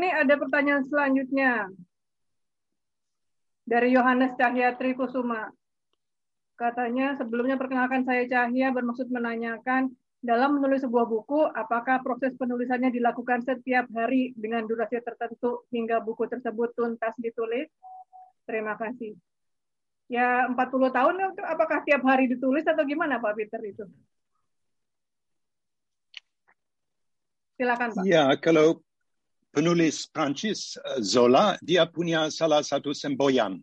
ini ada pertanyaan selanjutnya dari Yohanes Cahyatri Kusuma. Katanya sebelumnya perkenalkan saya Cahya bermaksud menanyakan dalam menulis sebuah buku, apakah proses penulisannya dilakukan setiap hari dengan durasi tertentu hingga buku tersebut tuntas ditulis? Terima kasih. Ya 40 tahun apakah tiap hari ditulis atau gimana Pak Peter itu? Silakan Pak. Ya, kalau penulis Prancis eh, Zola, dia punya salah satu semboyan.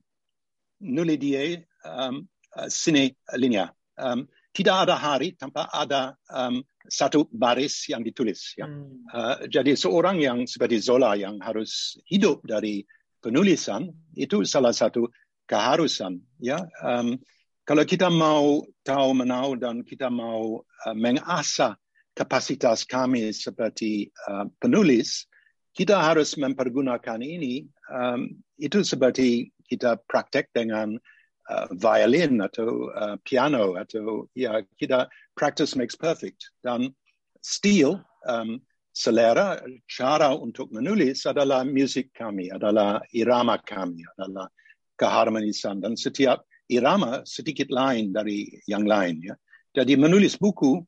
Nulis dia um, eh, sini linear. Um, tidak ada hari tanpa ada um, satu baris yang ditulis. Ya. Hmm. Uh, jadi seorang yang seperti Zola yang harus hidup dari penulisan itu salah satu keharusan. Ya. Um, kalau kita mau tahu menau dan kita mau uh, mengasah kapasitas kami seperti uh, penulis, kita harus mempergunakan ini. Um, itu seperti kita praktek dengan uh, violin atau uh, piano atau ya kita practice makes perfect dan style um, selera cara untuk menulis adalah musik kami adalah irama kami adalah keharmonisan dan setiap irama sedikit lain dari yang lain ya jadi menulis buku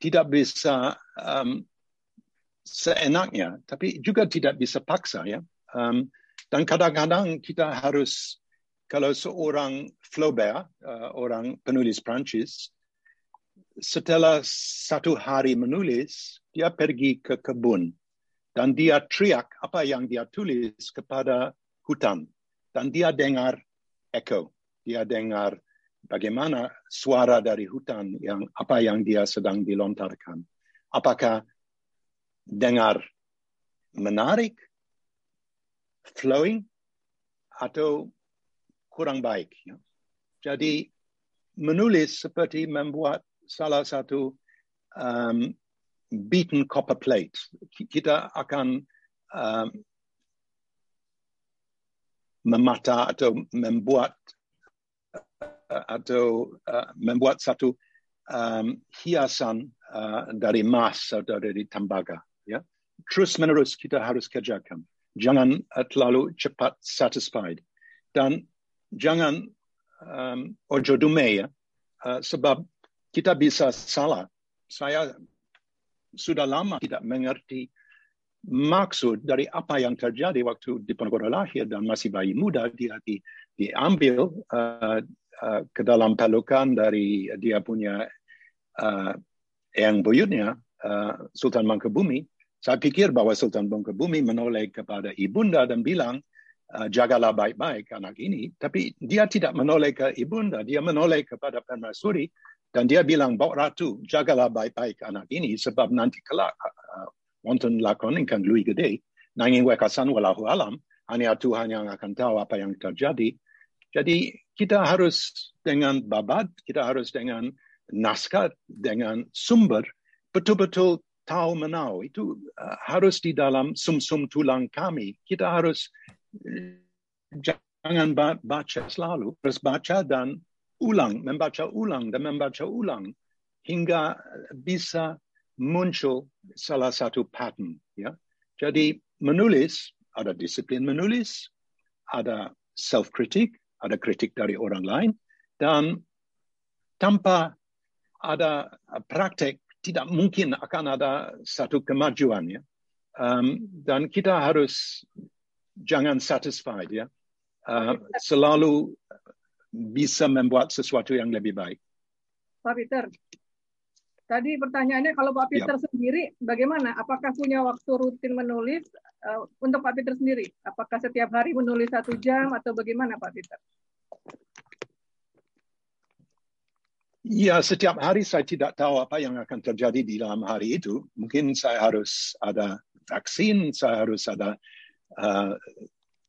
tidak bisa um, seenaknya tapi juga tidak bisa paksa ya um, dan kadang-kadang kita harus kalau seorang Flaubert, uh, orang penulis Prancis, setelah satu hari menulis, dia pergi ke kebun dan dia teriak apa yang dia tulis kepada hutan dan dia dengar echo, dia dengar bagaimana suara dari hutan yang apa yang dia sedang dilontarkan. Apakah dengar menarik, flowing, atau kurang baik. Ya. Jadi menulis seperti membuat salah satu um, beaten copper plate. Kita akan um, memata atau membuat uh, atau uh, membuat satu um, hiasan uh, dari emas atau dari tembaga. Ya. Terus menerus kita harus kerjakan. Jangan terlalu cepat satisfied. Dan jangan um, ojo dume ya, uh, sebab kita bisa salah. Saya sudah lama tidak mengerti maksud dari apa yang terjadi waktu Diponegoro lahir dan masih bayi muda dia di, diambil uh, uh, ke dalam pelukan dari dia punya uh, yang buyutnya uh, Sultan Mangkubumi. Saya pikir bahwa Sultan Mangkubumi menoleh kepada ibunda dan bilang, uh, jagalah baik-baik anak ini. Tapi dia tidak menoleh ke ibunda, dia menoleh kepada permaisuri dan dia bilang, Bawa Ratu, jagalah baik-baik anak ini sebab nanti kelak uh, wonten lakon ingkang lui gede, nanging wekasan walahu alam, hanya Tuhan yang akan tahu apa yang terjadi. Jadi kita harus dengan babat, kita harus dengan naskah, dengan sumber, betul-betul tahu menau. Itu uh, harus di dalam sum-sum tulang kami. Kita harus jangan baca selalu, terus baca dan ulang, membaca ulang dan membaca ulang hingga bisa muncul salah satu pattern. Ya. Jadi menulis, ada disiplin menulis, ada self-kritik, ada kritik dari orang lain, dan tanpa ada praktek tidak mungkin akan ada satu kemajuan ya. Um, dan kita harus jangan satisfied ya. Uh, selalu bisa membuat sesuatu yang lebih baik. Pak Peter, tadi pertanyaannya kalau Pak Peter ya. sendiri bagaimana? Apakah punya waktu rutin menulis uh, untuk Pak Peter sendiri? Apakah setiap hari menulis satu jam atau bagaimana Pak Peter? Ya, setiap hari saya tidak tahu apa yang akan terjadi di dalam hari itu. Mungkin saya harus ada vaksin, saya harus ada uh,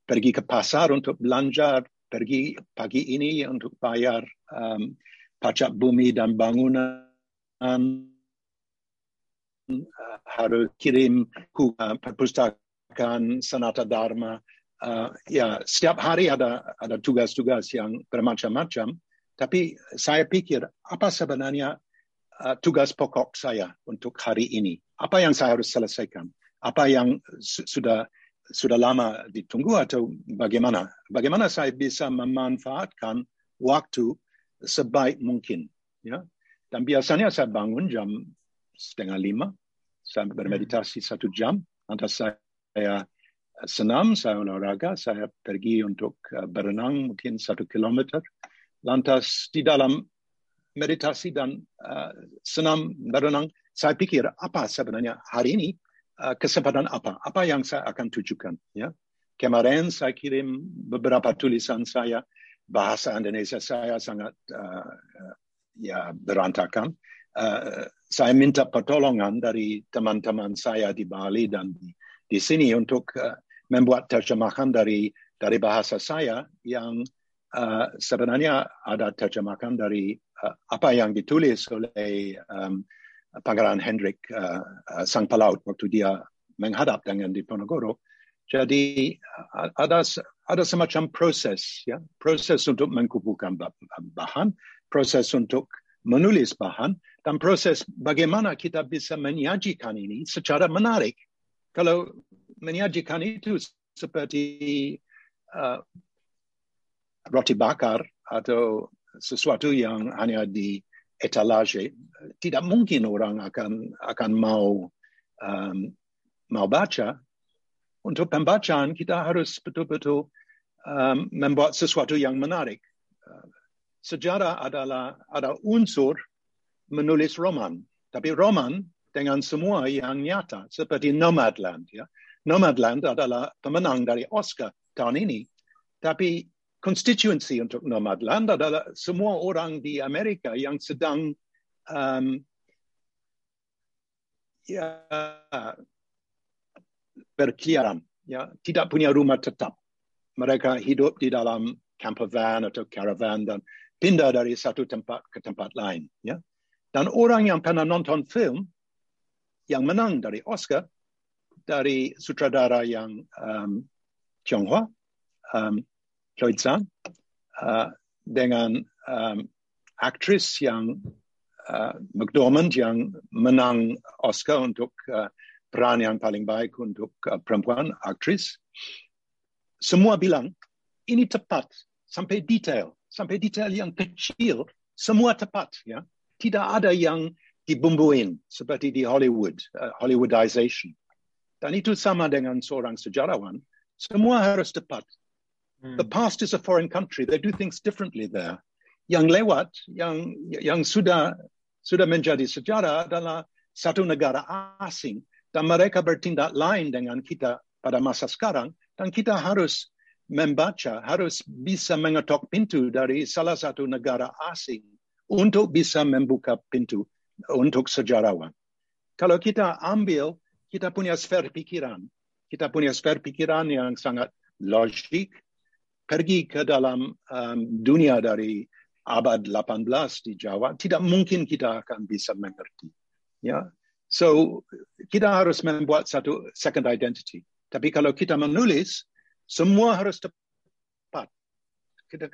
pergi ke pasar untuk belanja, pergi pagi ini untuk bayar um, pajak bumi dan bangunan, uh, harus kirim uh, perpustakaan Sanata Dharma. Uh, ya, setiap hari ada ada tugas-tugas yang bermacam-macam. Tapi saya pikir apa sebenarnya uh, tugas pokok saya untuk hari ini? Apa yang saya harus selesaikan? Apa yang su sudah sudah lama ditunggu atau bagaimana? Bagaimana saya bisa memanfaatkan waktu sebaik mungkin? Ya, dan biasanya saya bangun jam setengah lima, saya bermeditasi hmm. satu jam, lantas saya senam, saya olahraga, saya pergi untuk uh, berenang mungkin satu kilometer. Lantas di dalam meditasi dan uh, senam berenang, saya pikir apa sebenarnya hari ini uh, kesempatan apa, apa yang saya akan tujukan. Ya, kemarin saya kirim beberapa tulisan saya bahasa Indonesia saya sangat uh, ya berantakan. Uh, saya minta pertolongan dari teman-teman saya di Bali dan di di sini untuk uh, membuat terjemahan dari dari bahasa saya yang uh, sebenarnya ada terjemahan dari uh, apa yang ditulis oleh um, Pangeran Hendrik uh, uh, sang pelaut waktu dia menghadap dengan Diponegoro. Jadi ada ada semacam proses ya, proses untuk mengumpulkan bahan, proses untuk menulis bahan, dan proses bagaimana kita bisa menyajikan ini secara menarik kalau menyajikan itu seperti uh, roti bakar atau sesuatu yang hanya di etalase, tidak mungkin orang akan akan mau um, mau baca. Untuk pembacaan kita harus betul-betul um, membuat sesuatu yang menarik. Uh, sejarah adalah ada unsur menulis roman, tapi roman dengan semua yang nyata seperti Nomadland. Ya. Nomadland adalah pemenang dari Oscar tahun ini, tapi konstituensi untuk Nomadland adalah semua orang di Amerika yang sedang um, ya, berkeliaran, ya, tidak punya rumah tetap. Mereka hidup di dalam camper van atau caravan dan pindah dari satu tempat ke tempat lain. Ya. Dan orang yang pernah nonton film yang menang dari Oscar dari sutradara yang um, Tionghoa, um, Zhang, uh, dengan um, aktris yang uh, McDormand yang menang Oscar untuk uh, peran yang paling baik untuk uh, perempuan aktris. Semua bilang ini tepat sampai detail, sampai detail yang kecil, semua tepat ya. Tidak ada yang dibumbuin seperti di Hollywood, uh, Hollywoodization. Dan itu sama dengan seorang sejarawan. Semua harus tepat. Hmm. The past is a foreign country. They do things differently there. Yang lewat, yang yang sudah sudah menjadi sejarah adalah satu negara asing dan mereka bertindak lain dengan kita pada masa sekarang dan kita harus membaca, harus bisa mengetok pintu dari salah satu negara asing untuk bisa membuka pintu untuk sejarawan. Kalau kita ambil, kita punya sfer pikiran. Kita punya sfer pikiran yang sangat logik, pergi ke dalam um, dunia dari abad 18 di Jawa, tidak mungkin kita akan bisa mengerti. Ya, so kita harus membuat satu second identity. Tapi kalau kita menulis, semua harus tepat. Kita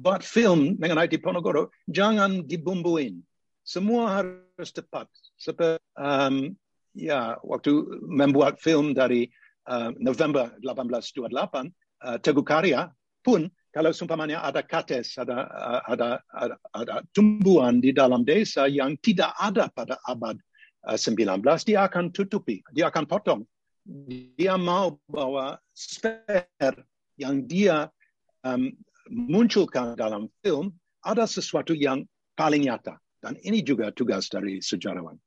buat film mengenai Diponegoro, jangan dibumbuin semua harus tepat. Seperti um, ya waktu membuat film dari uh, November 1828, uh, Teguh Karya pun kalau sumpamanya ada kates, ada, ada, ada, ada tumbuhan di dalam desa yang tidak ada pada abad uh, 19, dia akan tutupi, dia akan potong. Dia mau bawa sper yang dia um, munculkan dalam film ada sesuatu yang paling nyata. Dan ini juga tugas dari sejarawan.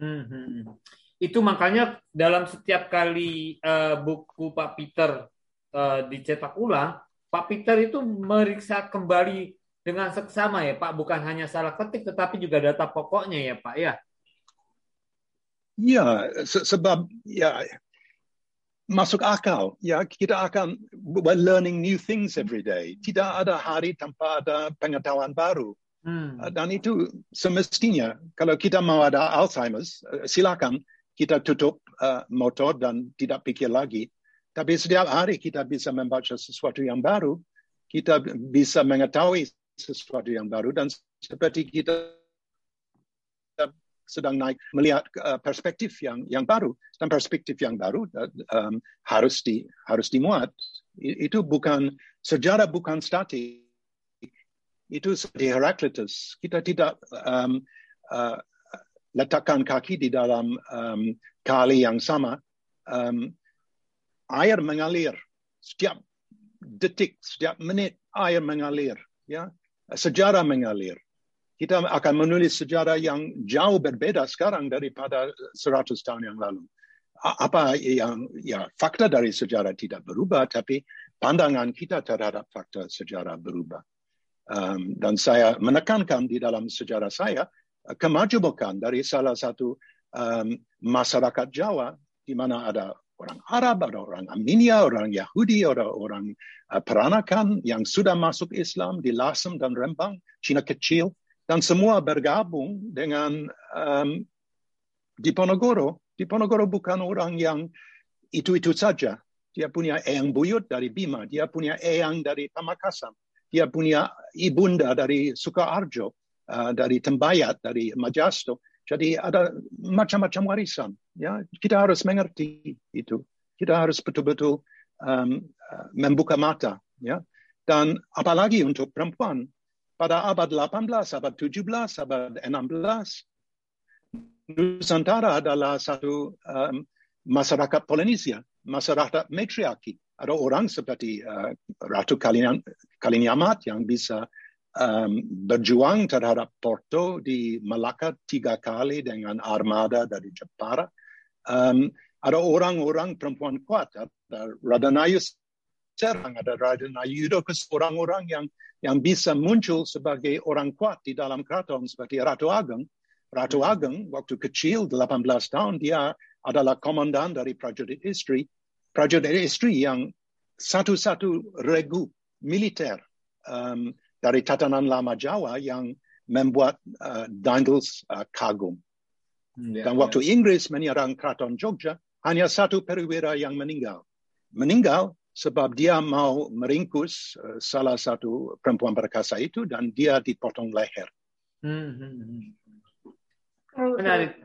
Hmm, hmm, hmm. Itu makanya dalam setiap kali uh, buku Pak Peter uh, dicetak ulang, Pak Peter itu meriksa kembali dengan seksama ya Pak, bukan hanya salah ketik tetapi juga data pokoknya ya Pak ya. Ya, se sebab ya masuk akal. Ya, kita akan we're learning new things every day. Tidak ada hari tanpa ada pengetahuan baru. Hmm. Uh, dan itu semestinya kalau kita mau ada Alzheimer's, uh, silakan kita tutup uh, motor dan tidak pikir lagi. Tapi setiap hari kita bisa membaca sesuatu yang baru, kita bisa mengetahui sesuatu yang baru dan seperti kita sedang naik melihat uh, perspektif yang yang baru dan perspektif yang baru um, harus di harus dimuat. Itu bukan sejarah bukan statik. Itu seperti Heraclitus. Kita tidak um, uh, letakkan kaki di dalam um, kali yang sama. Um, air mengalir setiap detik, setiap menit air mengalir. Ya, sejarah mengalir kita akan menulis sejarah yang jauh berbeda sekarang daripada 100 tahun yang lalu. Apa yang ya fakta dari sejarah tidak berubah, tapi pandangan kita terhadap fakta sejarah berubah. Um, dan saya menekankan di dalam sejarah saya kemajuban dari salah satu um, masyarakat Jawa di mana ada orang Arab, ada orang Armenia, orang Yahudi, ada orang uh, Peranakan yang sudah masuk Islam di Lasem dan Rembang, Cina kecil, dan semua bergabung dengan um, Diponegoro. Diponegoro bukan orang yang itu-itu saja. Dia punya eyang buyut dari Bima, dia punya eyang dari Pamakasan, dia punya ibunda dari Sukoharjo, uh, dari Tembayat, dari Majasto. Jadi ada macam-macam warisan. Ya, kita harus mengerti itu. Kita harus betul-betul um, uh, membuka mata. Ya, dan apalagi untuk perempuan, pada abad 18, abad 17, abad 16, Nusantara adalah satu um, masyarakat Polinesia, masyarakat matriarki. Ada orang seperti uh, Ratu Kalinyamat yang bisa um, berjuang terhadap Porto di Malaka tiga kali dengan armada dari Jepara. Um, ada orang-orang perempuan kuat, ada Radanayus serang, ada Radanayu Yudokus, orang-orang yang yang bisa muncul sebagai orang kuat di dalam keraton seperti Ratu Ageng. Ratu. Ageng waktu kecil 18 tahun dia adalah komandan dari prajurit istri. Prajurit istri yang satu-satu regu militer um, dari tatanan lama Jawa yang membuat uh, Dangles uh, kagum. Hmm, ya, Dan waktu ya. Inggris menyerang keraton Jogja, hanya satu perwira yang meninggal. Meninggal sebab dia mau meringkus uh, salah satu perempuan perkasa itu dan dia dipotong leher. Hmm. hmm, hmm. Menarik.